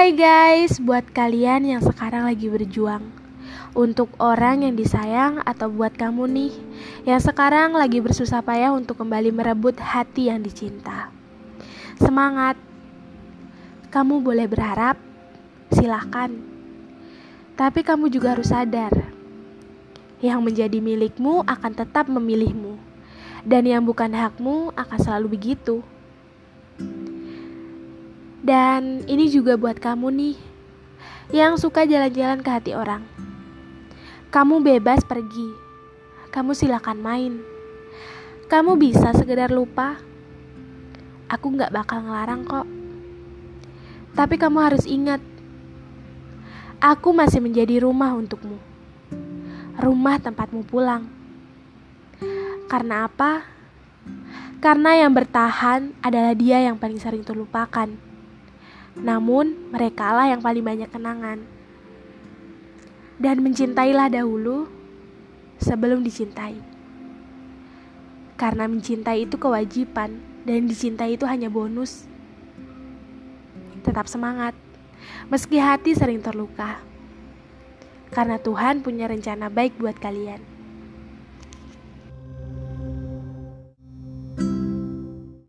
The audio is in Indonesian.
Hai guys, buat kalian yang sekarang lagi berjuang. Untuk orang yang disayang atau buat kamu nih Yang sekarang lagi bersusah payah untuk kembali merebut hati yang dicinta. Semangat. Kamu boleh berharap, silahkan Tapi kamu juga harus sadar Yang menjadi milikmu akan tetap memilihmu. Dan yang bukan hakmu akan selalu begitu dan ini juga buat kamu nih yang suka jalan-jalan ke hati orang. Kamu bebas pergi. Kamu silakan main. Kamu bisa sekedar lupa. Aku gak bakal ngelarang kok. Tapi kamu harus ingat, aku masih menjadi rumah untukmu. Rumah tempatmu pulang. Karena apa? Karena yang bertahan adalah dia yang paling sering terlupakan. Namun, merekalah yang paling banyak kenangan. Dan mencintailah dahulu sebelum dicintai. Karena mencintai itu kewajiban dan dicintai itu hanya bonus. Tetap semangat, meski hati sering terluka. Karena Tuhan punya rencana baik buat kalian.